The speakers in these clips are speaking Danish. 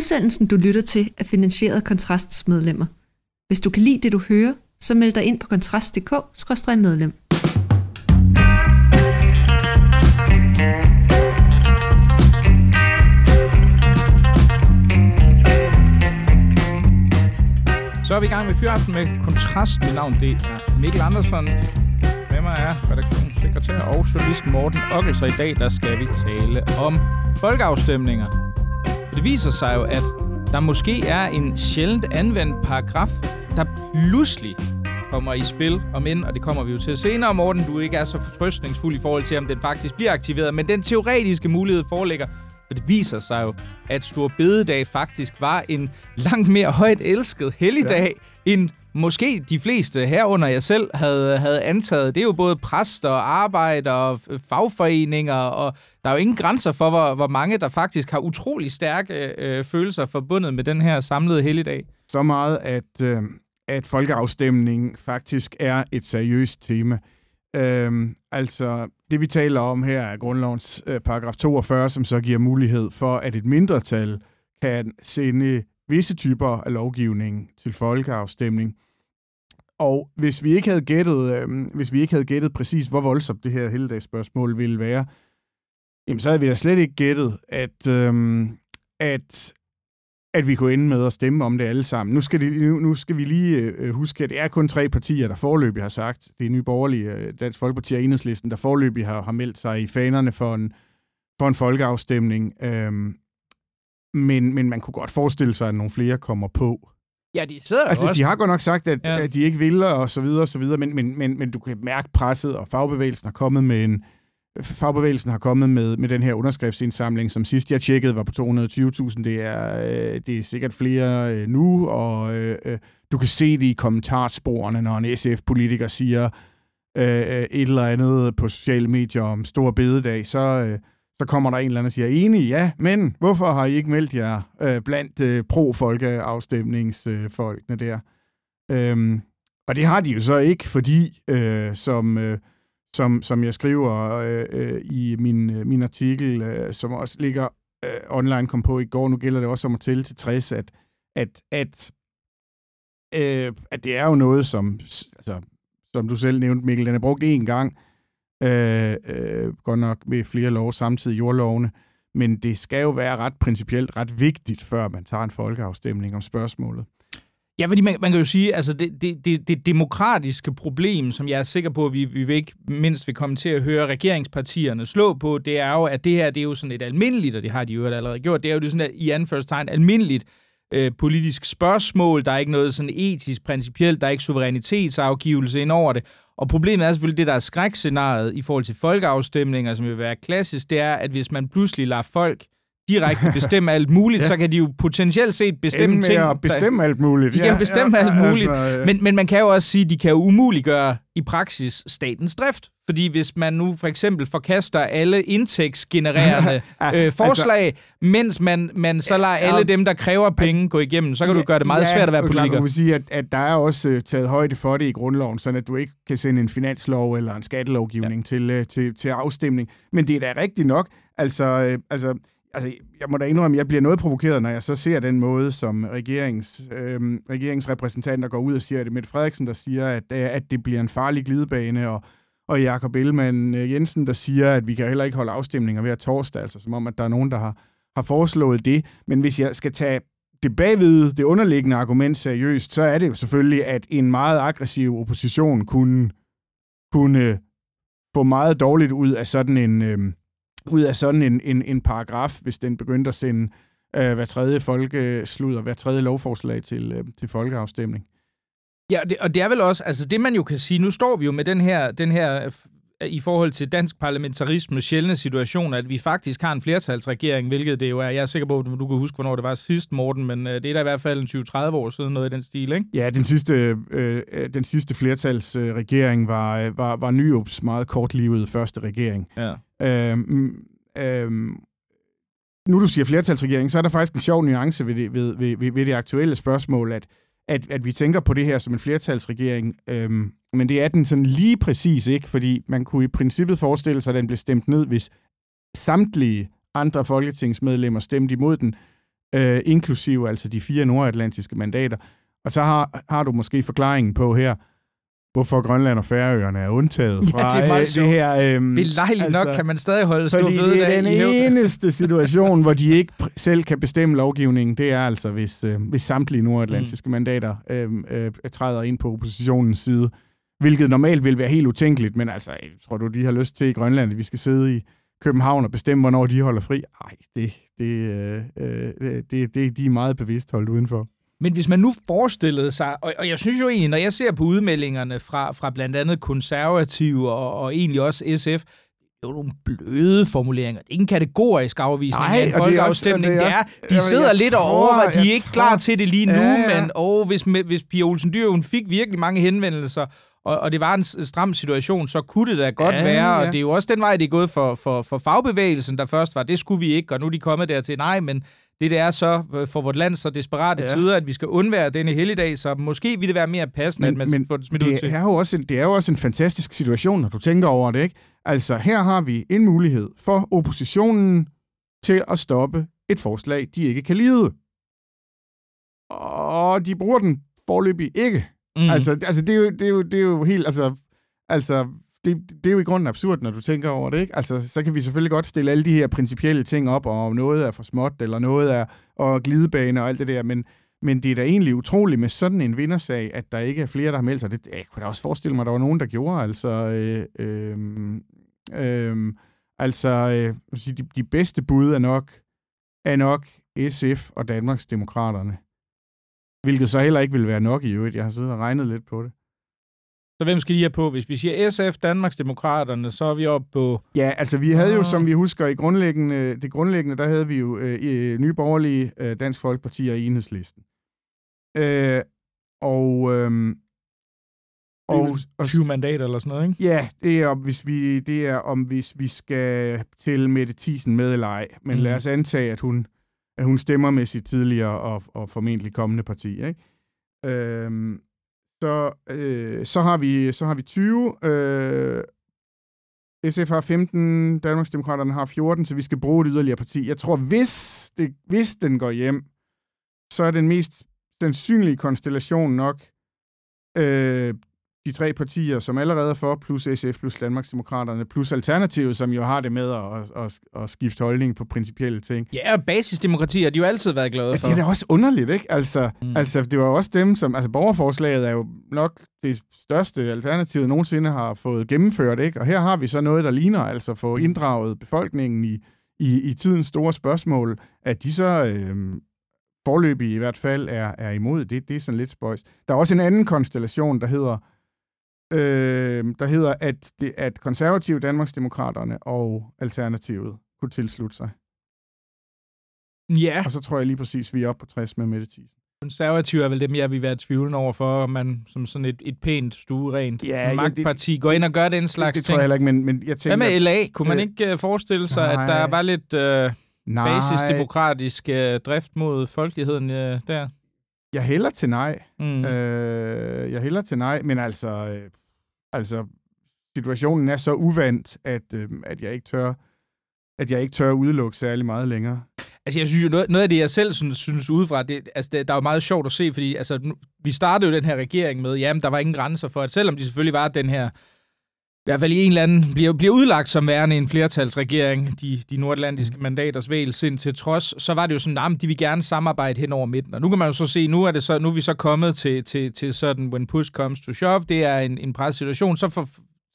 Udsendelsen, du lytter til, er finansieret af Kontrasts medlemmer. Hvis du kan lide det, du hører, så meld dig ind på kontrast.dk-medlem. Så er vi i gang med Fyraften med Kontrast. Mit navn det er Mikkel Andersen. Med mig er redaktionssekretær og journalist Morten Ockels, og i dag der skal vi tale om folkeafstemninger. Det viser sig jo, at der måske er en sjældent anvendt paragraf, der pludselig kommer i spil om ind, og det kommer vi jo til senere, Morten. Du ikke er så fortrøstningsfuld i forhold til, om den faktisk bliver aktiveret, men den teoretiske mulighed foreligger. For det viser sig jo, at Stor Bededag faktisk var en langt mere højt elsket helligdag, ja. end måske de fleste herunder jeg selv havde, havde antaget. Det er jo både præster, arbejder og fagforeninger, og der er jo ingen grænser for, hvor, hvor mange der faktisk har utrolig stærke øh, følelser forbundet med den her samlede helligdag. Så meget, at, øh, at folkeafstemning faktisk er et seriøst tema. Øhm, altså, det vi taler om her er grundlovens øh, paragraf 42, som så giver mulighed for, at et mindretal kan sende visse typer af lovgivning til folkeafstemning. Og hvis vi ikke havde gættet, øh, hvis vi ikke havde gættet præcis, hvor voldsomt det her helligdagsspørgsmål ville være, jamen så havde vi da slet ikke gættet, at, øh, at at vi kunne ende med at stemme om det alle sammen. Nu skal, det, nu, nu skal vi lige øh, huske, at det er kun tre partier, der forløbig har sagt, det er Nye Borgerlige, øh, Dansk Folkeparti og Enhedslisten, der forløbig har, har meldt sig i fanerne for en, for en folkeafstemning. Øhm, men, men man kunne godt forestille sig, at nogle flere kommer på. Ja, de sidder altså, også. de har godt nok sagt, at, Ja. at de ikke vil, og så videre, og så videre, men, men, men, men du kan mærke presset, og fagbevægelsen har kommet med en, fagbevægelsen har kommet med, med den her underskriftsindsamling, som sidst jeg tjekkede var på 220.000. Det er, øh, det er sikkert flere øh, nu, og øh, øh, du kan se det i kommentarsporene, når en SF-politiker siger øh, øh, et eller andet på sociale medier om stor bededag, så, øh, så kommer der en eller anden og siger, enig, ja, men hvorfor har I ikke meldt jer øh, blandt øh, pro-folkeafstemningsfolkene der? Øhm, og det har de jo så ikke, fordi, øh, som... Øh, som, som jeg skriver øh, øh, i min, øh, min artikel, øh, som også ligger øh, online, kom på i går. Nu gælder det også om at tælle til 60, at, at, at, øh, at det er jo noget, som, altså, som du selv nævnte, Mikkel, den er brugt én gang, øh, øh, godt nok med flere lov samtidig, jordlovene, men det skal jo være ret principielt, ret vigtigt, før man tager en folkeafstemning om spørgsmålet. Ja, fordi man, man kan jo sige, altså det, det, det, det demokratiske problem, som jeg er sikker på, at vi, vi vil ikke mindst vil komme til at høre regeringspartierne slå på, det er jo, at det her det er jo sådan et almindeligt, og det har de jo allerede gjort, det er jo det sådan et, i anførselstegn almindeligt øh, politisk spørgsmål. Der er ikke noget sådan etisk, principielt, der er ikke suverænitetsafgivelse ind over det. Og problemet er selvfølgelig det, der er skrækscenariet i forhold til folkeafstemninger, som vil være klassisk, det er, at hvis man pludselig lader folk direkte bestemme alt muligt, ja. så kan de jo potentielt set bestemme Ende med ting. at bestemme alt muligt. De kan Ja, bestemme ja, alt muligt. altså, øh, Men, men man kan jo også sige, at de kan jo umuliggøre i praksis statens drift. Fordi hvis man nu for eksempel forkaster alle indtægtsgenererende øh, forslag, altså, mens man, man så lader alle dem, der kræver penge, gå igennem, så kan du gøre det meget svært at være politiker. Man kan sige, at, at der er også øh, taget højde for det i grundloven, sådan at du ikke kan sende en finanslov eller en skattelovgivning ja. til, øh, til, til afstemning. Men det er da rigtigt nok. Altså, øh, altså, altså, jeg må da indrømme, at jeg bliver noget provokeret, når jeg så ser den måde, som regerings, øh, regeringsrepræsentanter går ud og siger, at det er Mette Frederiksen, der siger, at, øh, at det bliver en farlig glidebane, og, og Jakob Ellemann øh, Jensen, der siger, at vi kan heller ikke holde afstemninger ved torsdag, altså som om, at der er nogen, der har, har foreslået det. Men hvis jeg skal tage det bagved, det underliggende argument seriøst, så er det jo selvfølgelig, at en meget aggressiv opposition kunne, kunne få meget dårligt ud af sådan en, øh, ud af sådan en, en, en paragraf, hvis den begyndte at sende øh, hver tredje folkeslud og hver tredje lovforslag til, øh, til folkeafstemning. Ja, og det, og det er vel også, altså det man jo kan sige, nu står vi jo med den her, den her øh, i forhold til dansk parlamentarisme sjældne situation, at vi faktisk har en flertalsregering, hvilket det jo er. Jeg er sikker på, at du, du kan huske, hvornår det var sidst, Morten, men øh, det er da i hvert fald en 20-30 år siden, noget i den stil, ikke? Ja, den sidste, øh, den sidste flertalsregering var, øh, var, var Nyrups meget kortlivede første regering. Ja. Øhm, øhm, nu du siger flertalsregering, så er der faktisk en sjov nuance ved det, ved, ved, ved, ved det aktuelle spørgsmål, at, at, at vi tænker på det her som en flertalsregering, øhm, men det er den sådan lige præcis ikke, fordi man kunne i princippet forestille sig, at den blev stemt ned, hvis samtlige andre folketingsmedlemmer stemte imod den. øh, inklusive altså de fire nordatlantiske mandater. Og så har, har du måske forklaringen på her, hvorfor Grønland og Færøerne er undtaget fra ja, det, er øh, det her... Øh, Belejligt altså, nok kan man stadig holde stor fordi det er den eneste situation, hvor de ikke selv kan bestemme lovgivningen. Det er altså, hvis, øh, hvis samtlige nordatlantiske mm. mandater øh, øh, træder ind på oppositionens side. Hvilket normalt vil være helt utænkeligt, men altså, jeg tror du, de har lyst til i Grønland, at vi skal sidde i København og bestemme, hvornår de holder fri? Nej, det, det, øh, øh, det, det, de er meget bevidst holdt udenfor. Men hvis man nu forestillede sig, og, og jeg synes jo egentlig, når jeg ser på udmeldingerne fra, fra blandt andet konservative og, og egentlig også SF, det er jo nogle bløde formuleringer. Det er ikke en kategorisk afvisning Nej, af en folkeafstemning. Det er, også, det er, de sidder lidt og over, og de er ikke tror, klar til det lige nu, ja, ja. men oh, hvis, hvis Pia Olsen Dyr, hun fik virkelig mange henvendelser, og, og det var en stram situation, så kunne det da godt ja, være, og det er jo også den vej, det er gået for, for, for fagbevægelsen, der først var, det skulle vi ikke, og nu er de kommet dertil, nej, men det, det er så øh, for vort land så desperate ja. tider, at vi skal undvære denne helligdag, så måske vil det være mere passende, men, at man men får det smidt det ud til. Er jo også en, det er jo også en fantastisk situation, når du tænker over det, ikke? Altså, her har vi en mulighed for oppositionen til at stoppe et forslag, de ikke kan lide. Og de bruger den forløbig ikke. Mm. Altså, altså det, er jo, det, er jo, det er jo helt... Altså, altså det, det er jo i grunden absurd, når du tænker over det, ikke? Altså, så kan vi selvfølgelig godt stille alle de her principielle ting op, og noget er for småt, eller noget er og glidebane og alt det der, men, men det er da egentlig utroligt med sådan en vindersag, at der ikke er flere, der har meldt sig. Det, jeg kunne da også forestille mig, at der var nogen, der gjorde, altså... Øh, øh, øh, altså, øh, de, de bedste bud er nok, er nok SF og Danmarks Demokraterne. Hvilket så heller ikke vil være nok i øvrigt. Jeg har siddet og regnet lidt på det. Så hvem skal de have på? Hvis vi siger SF, Danmarksdemokraterne, så er vi oppe på... Ja, altså vi havde jo, som vi husker, i grundlæggende, det grundlæggende, der havde vi jo øh, Nye Borgerlige, øh, Dansk Folkeparti og Enhedslisten. Øh, og... Øh, og, og 20 mandater eller sådan noget, ikke? Ja, det er, om, hvis vi, det er om, hvis vi skal til Mette Thiesen med eller ej. Men mm. lad os antage, at hun, at hun stemmer med sit tidligere og, og formentlig kommende parti. Ikke? Øhm, så, øh, så, har vi, så har vi 20. Øh, SF har 15, Danmarksdemokraterne har 14, så vi skal bruge et yderligere parti. Jeg tror, hvis, det, hvis den går hjem, så er den mest sandsynlige konstellation nok øh, de tre partier, som allerede er for, plus SF, plus Danmarksdemokraterne, plus Alternativet, som jo har det med at, at, at skifte holdning på principielle ting. Ja, og basisdemokrati har de jo altid været glade for. Ja, det er da også underligt, ikke? Altså, mm. altså, det var også dem, som... Altså, borgerforslaget er jo nok det største alternativ, nogensinde har fået gennemført, ikke? Og her har vi så noget, der ligner, altså få inddraget befolkningen i, i, i tidens store spørgsmål, at de så... Øh, forløbig i hvert fald er, er imod det. Det er sådan lidt spøjs. Der er også en anden konstellation, der hedder øh, der hedder, at, det, at konservative Danmarksdemokraterne og Alternativet kunne tilslutte sig. Ja. Og så tror jeg lige præcis, vi er oppe på 60 med Mette Thiesen. Konservative er vel dem, jeg vil være tvivlende over for, om man som sådan et, et pænt, stuerent ja, magtparti ja, det, går ind og gør den slags det, det ting. Det tror jeg heller ikke, men, men jeg tænker... Hvad med LA? Kunne man øh, ikke uh, forestille sig, nej, at der var lidt uh, basisdemokratisk uh, drift mod folkeligheden uh, der? Jeg hælder til nej. Mm. Øh, jeg hælder til nej, men altså... Øh, Altså, situationen er så uvandt, at, øh, at jeg ikke tør at jeg ikke tør udelukke særlig meget længere. Altså, jeg synes jo, noget, noget af det, jeg selv synes, synes udefra, det, altså, det, der er jo meget sjovt at se, fordi altså, nu, vi startede jo den her regering med, jamen, der var ingen grænser for, at selvom de selvfølgelig var den her hvert fald i en eller anden, bliver, bliver udlagt som værende en flertalsregering, de, de nordatlantiske mm. mandaters sind til trods, så var det jo sådan, at de vil gerne samarbejde hen over midten. Og nu kan man jo så se, nu er, det så, nu er vi så kommet til, til, til sådan, when push comes to shove, det er en, en pressituation, så, for,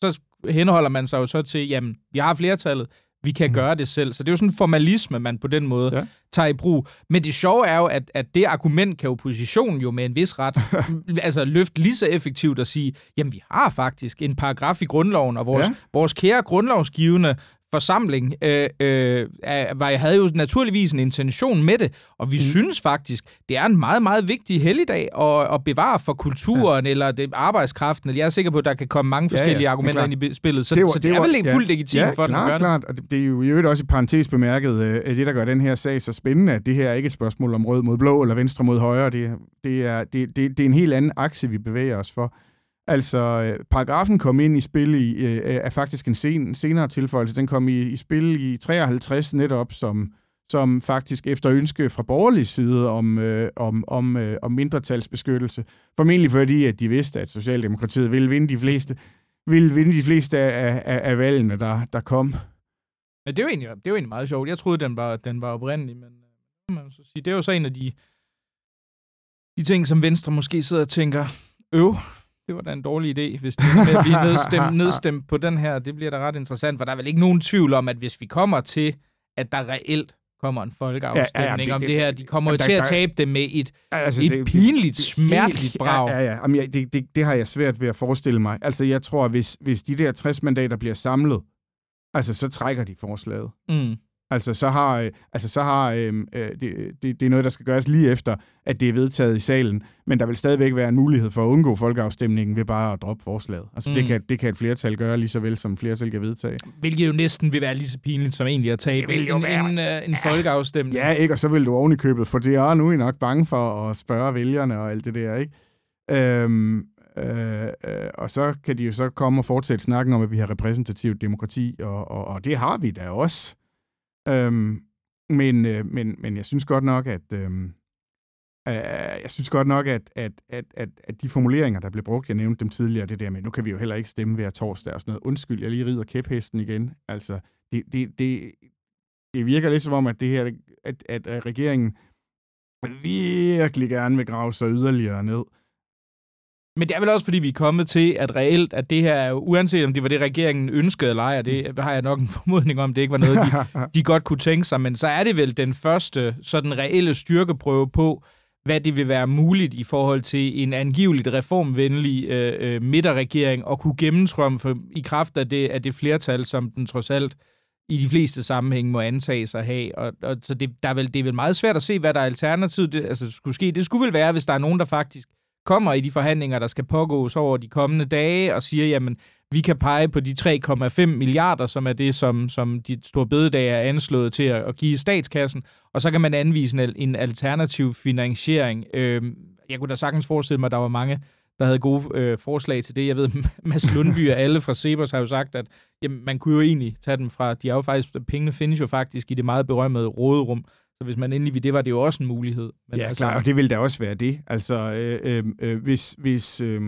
så henholder man sig jo så til, jamen, vi har flertallet, vi kan mm. gøre det selv. Så det er jo sådan en formalisme, man på den måde ja. tager i brug. Men det sjove er jo, at, at det argument kan oppositionen jo med en vis ret altså løfte lige så effektivt og sige, jamen vi har faktisk en paragraf i grundloven, og vores, ja. vores kære grundlovsgivende forsamling øh, øh, var, jeg havde jo naturligvis en intention med det, og vi mm. synes faktisk, det er en meget, meget vigtig helligdag at, at bevare for kulturen ja. eller det, arbejdskraften. Jeg er sikker på, at der kan komme mange forskellige ja, ja, argumenter ind i spillet, så det, var, så det, det er vel ikke ja, fuldt legitimt ja, for klart, den at klart. Og det, det er jo i øvrigt også i parentes bemærket, øh, det der gør den her sag så spændende, at det her er ikke et spørgsmål om rød mod blå eller venstre mod højre. Det, det, er, det, det, det er en helt anden akse, vi bevæger os for. Altså, øh, paragrafen kom ind i spil i, øh, er faktisk en sen, senere tilføjelse. Den kom i, i spil i 53 netop som, som faktisk efter ønske fra borgerlig side om, øh, om, om, øh, om mindretalsbeskyttelse. Formentlig fordi, at de vidste, at Socialdemokratiet ville vinde de fleste, ville vinde de fleste af, af, af valgene, der, der kom. Ja, det er, jo egentlig, det er jo egentlig meget sjovt. Jeg troede, den var, den var oprindelig, men øh, man så sige, det er jo så en af de, de ting, som Venstre måske sidder og tænker, øv, det var da en dårlig idé, hvis det er blive nedstemt, nedstemt på den her. Det bliver da ret interessant, for der er vel ikke nogen tvivl om, at hvis vi kommer til, at der reelt kommer en folkeafstemning ja, ja, ja, det, om det, det her. De kommer jo der, til at tabe det med et, altså, et det, pinligt, det, smerteligt brag. Ja, ja, ja. Jamen, det, det, det har jeg svært ved at forestille mig. Altså, jeg tror, hvis, hvis de der 60 mandater bliver samlet, altså, så trækker de forslaget. Mm. Altså, så har, øh, altså, så har øh, øh, det, det, det er noget, der skal gøres lige efter, at det er vedtaget i salen, men der vil stadigvæk være en mulighed for at undgå folkeafstemningen ved bare at droppe forslaget. Altså, mm. det, kan, det kan et flertal gøre lige så vel, som flertal kan vedtage. Hvilket jo næsten vil være lige så pinligt som egentlig at tage en, en, en, øh, en ja. folkeafstemning. Ja, ikke? Og så vil du oven i købet, for det er nu I nok bange for at spørge vælgerne og alt det der, ikke? Øhm, øh, øh, og så kan de jo så komme og fortsætte snakken om, at vi har repræsentativt demokrati, og, og, og det har vi da også. Øhm, men, øh, men, men jeg synes godt nok, at øhm, øh, jeg synes godt nok, at, at, at, at, at de formuleringer, der blev brugt, jeg nævnte dem tidligere, det der med, nu kan vi jo heller ikke stemme ved torsdag og sådan noget. Undskyld, jeg lige rider kæphesten igen. Altså, det, det, det, det virker lidt som om, at det her, at, at, at regeringen virkelig gerne vil grave sig yderligere ned. Men det er vel også, fordi vi er kommet til, at reelt, at det her, uanset om det var det, regeringen ønskede eller ej, og det har jeg nok en formodning om, det ikke var noget, de, de godt kunne tænke sig, men så er det vel den første sådan reelle styrkeprøve på, hvad det vil være muligt i forhold til en angiveligt reformvenlig øh, øh, midterregering at kunne gennemtrømfe i kraft af det, af det flertal, som den trods alt i de fleste sammenhænge må antage sig at have. Og, og så det, der er vel, det er vel meget svært at se, hvad der er alternativet det, altså, skulle ske. Det skulle vel være, hvis der er nogen, der faktisk kommer i de forhandlinger, der skal pågås over de kommende dage, og siger, jamen, vi kan pege på de 3,5 milliarder, som er det, som, som de store bededage er anslået til at, at give statskassen, og så kan man anvise en, en alternativ finansiering. Øh, jeg kunne da sagtens forestille mig, at der var mange, der havde gode øh, forslag til det. Jeg ved, Mads Lundby og alle fra Sebers har jo sagt, at jamen, man kunne jo egentlig tage dem fra, de er jo faktisk, pengene findes jo faktisk i det meget berømmede råderum, så hvis man endelig vil det, var det jo også en mulighed. Men ja, altså, klar, og det ville da også være det. Altså, øh, øh, øh, hvis, hvis, øh,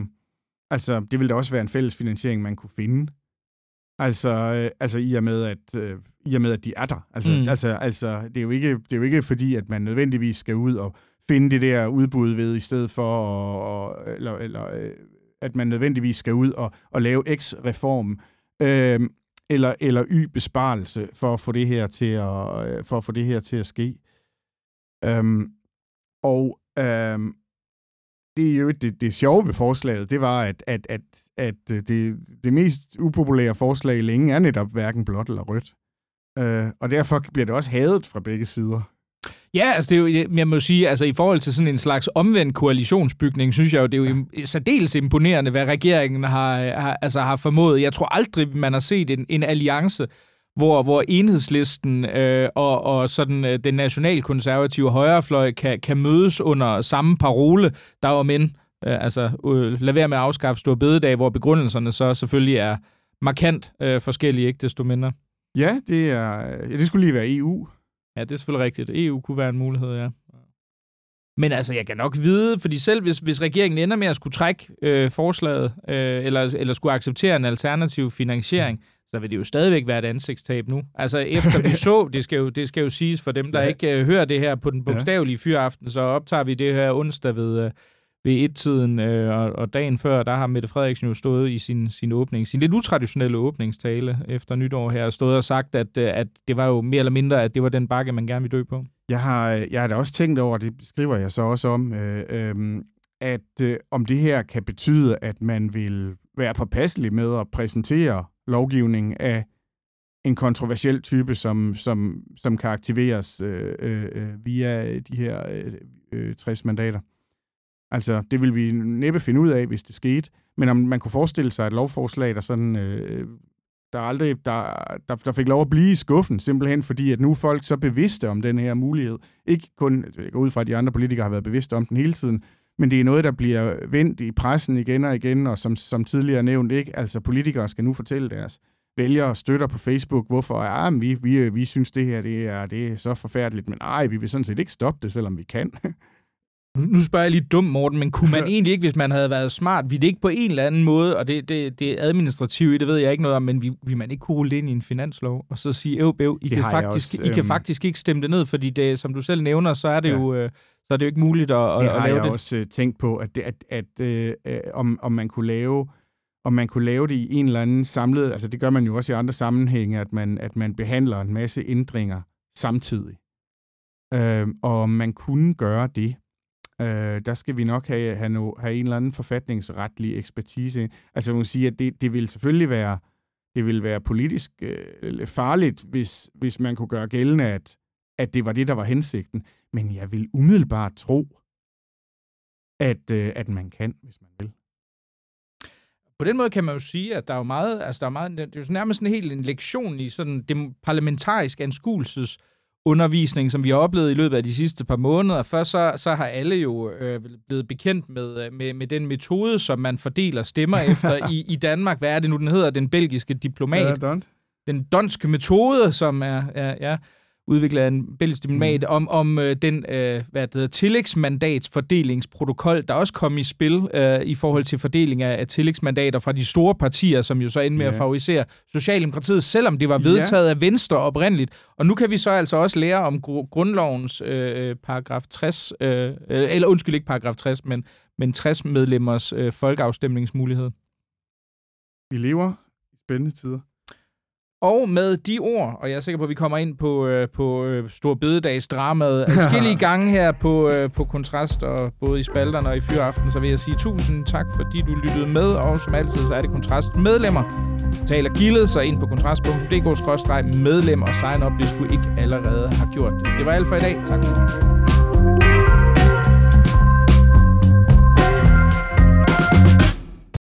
altså, det ville da også være en fælles finansiering, man kunne finde. Altså, øh, altså i, og med, at, øh, i og med, at de er der. Altså, mm. altså, altså det, er jo ikke, det er jo ikke fordi, at man nødvendigvis skal ud og finde det der udbud ved, i stedet for, og, og, eller, eller øh, at man nødvendigvis skal ud og, og lave X-reform. Øh, eller, eller y-besparelse for at få det her til at, øh, for at, få det her til at ske. Øhm, og øhm, det er jo det, det sjove ved forslaget, det var, at, at, at, at øh, det, det mest upopulære forslag længe er netop hverken blåt eller rødt. Øh, og derfor bliver det også hadet fra begge sider. Ja, altså det er jo, jeg må sige, altså i forhold til sådan en slags omvendt koalitionsbygning, synes jeg jo, det er jo særdeles imponerende, hvad regeringen har, har, altså har formået. Jeg tror aldrig, man har set en, en alliance, hvor, hvor enhedslisten øh, og, og sådan øh, den nationalkonservative højrefløj kan, kan mødes under samme parole, der om end, øh, altså øh, lad være med at afskaffe store bededag, hvor begrundelserne så selvfølgelig er markant øh, forskellige, ikke desto mindre. Ja, det, er, ja, det skulle lige være EU. Ja, det er selvfølgelig rigtigt. EU kunne være en mulighed, ja. Men altså, jeg kan nok vide, fordi selv hvis, hvis regeringen ender med at skulle trække øh, forslaget, øh, eller, eller skulle acceptere en alternativ finansiering, så vil det jo stadigvæk være et ansigtstab nu. Altså, efter vi så, det skal jo, det skal jo siges for dem, der ja. ikke øh, hører det her på den bogstavelige fyraften, så optager vi det her onsdag ved, øh, ved et-tiden, øh, og, og dagen før, der har Mette Frederiksen jo stået i sin, sin åbning, sin lidt utraditionelle åbningstale efter nytår her, og stået og sagt, at, øh, at det var jo mere eller mindre, at det var den bakke, man gerne ville dø på. Jeg har, øh, jeg har da også tænkt over, det skriver jeg så også om, øh, øh, at øh, om det her kan betyde, at man vil være påpasselig med at præsentere lovgivning af en kontroversiel type, som, som, som kan aktiveres øh, øh, øh via de her øh, øh, 60 mandater. Altså, det vil vi næppe finde ud af, hvis det skete. Men om man kunne forestille sig et lovforslag, der sådan... Øh, der aldrig der, der, der fik lov at blive i skuffen, simpelthen fordi, at nu er folk så bevidste om den her mulighed. Ikke kun, jeg går ud fra, at de andre politikere har været bevidste om den hele tiden, men det er noget, der bliver vendt i pressen igen og igen, og som, som tidligere nævnt, ikke? Altså, politikere skal nu fortælle deres vælgere og støtter på Facebook, hvorfor ja, men vi, vi, vi synes, det her det er, det er så forfærdeligt, men nej, vi vil sådan set ikke stoppe det, selvom vi kan. Nu spørger jeg lige dumt, Morten, men kunne man egentlig ikke, hvis man havde været smart, vi det ikke på en eller anden måde, og det, det, det er administrativt, det ved jeg ikke noget om, men vi, vi man ikke kunne rulle ind i en finanslov, og så sige, æv, bæv, I, kan faktisk, også, I øhm, kan faktisk ikke stemme det ned, fordi det, som du selv nævner, så er det, ja. jo, øh, så er det jo ikke muligt at, det at, at lave det. Det har jeg også uh, tænkt på, at, det, at, at øh, øh, om, om man kunne lave om man kunne lave det i en eller anden samlet, altså det gør man jo også i andre sammenhænge, at man, at man behandler en masse ændringer samtidig. Øh, og om man kunne gøre det, Øh, der skal vi nok have, have, no, have en eller anden forfatningsretlig ekspertise. Altså man kan sige, at det, det vil selvfølgelig være, det vil være politisk øh, farligt, hvis, hvis man kunne gøre gældende, at, at det var det, der var hensigten. Men jeg vil umiddelbart tro, at, øh, at man kan, hvis man vil. På den måde kan man jo sige, at der er jo meget, altså der er meget, det er jo nærmest en helt en lektion i sådan det parlamentarisk anskuelses undervisning, som vi har oplevet i løbet af de sidste par måneder. Først så, så har alle jo øh, blevet bekendt med, øh, med, med den metode, som man fordeler stemmer efter i, i Danmark. Hvad er det nu, den hedder? Den belgiske diplomat. Ja, den donske metode, som er, er ja, udviklet af en belgisk diplomat, mm. om, om øh, den øh, hvad det hedder, tillægsmandatsfordelingsprotokol, der også kom i spil øh, i forhold til fordeling af, af tillægsmandater fra de store partier, som jo så endte med yeah. at favorisere Socialdemokratiet, selvom det var vedtaget yeah. af Venstre oprindeligt. Og nu kan vi så altså også lære om gr- grundlovens øh, paragraf 60, øh, eller undskyld ikke paragraf 60, men, men 60 medlemmers øh, folkeafstemningsmulighed. Vi lever i spændende tider. Og med de ord, og jeg er sikker på, at vi kommer ind på, øh, på øh, Stor Bededags dramaet forskellige gange her på, øh, på Kontrast, og både i spalterne og i Fyraften, så vil jeg sige tusind tak, fordi du lyttede med, og som altid, så er det Kontrast medlemmer. Taler gildet så ind på kontrast.dk-medlem og sign op, hvis du ikke allerede har gjort det. Det var alt for i dag. Tak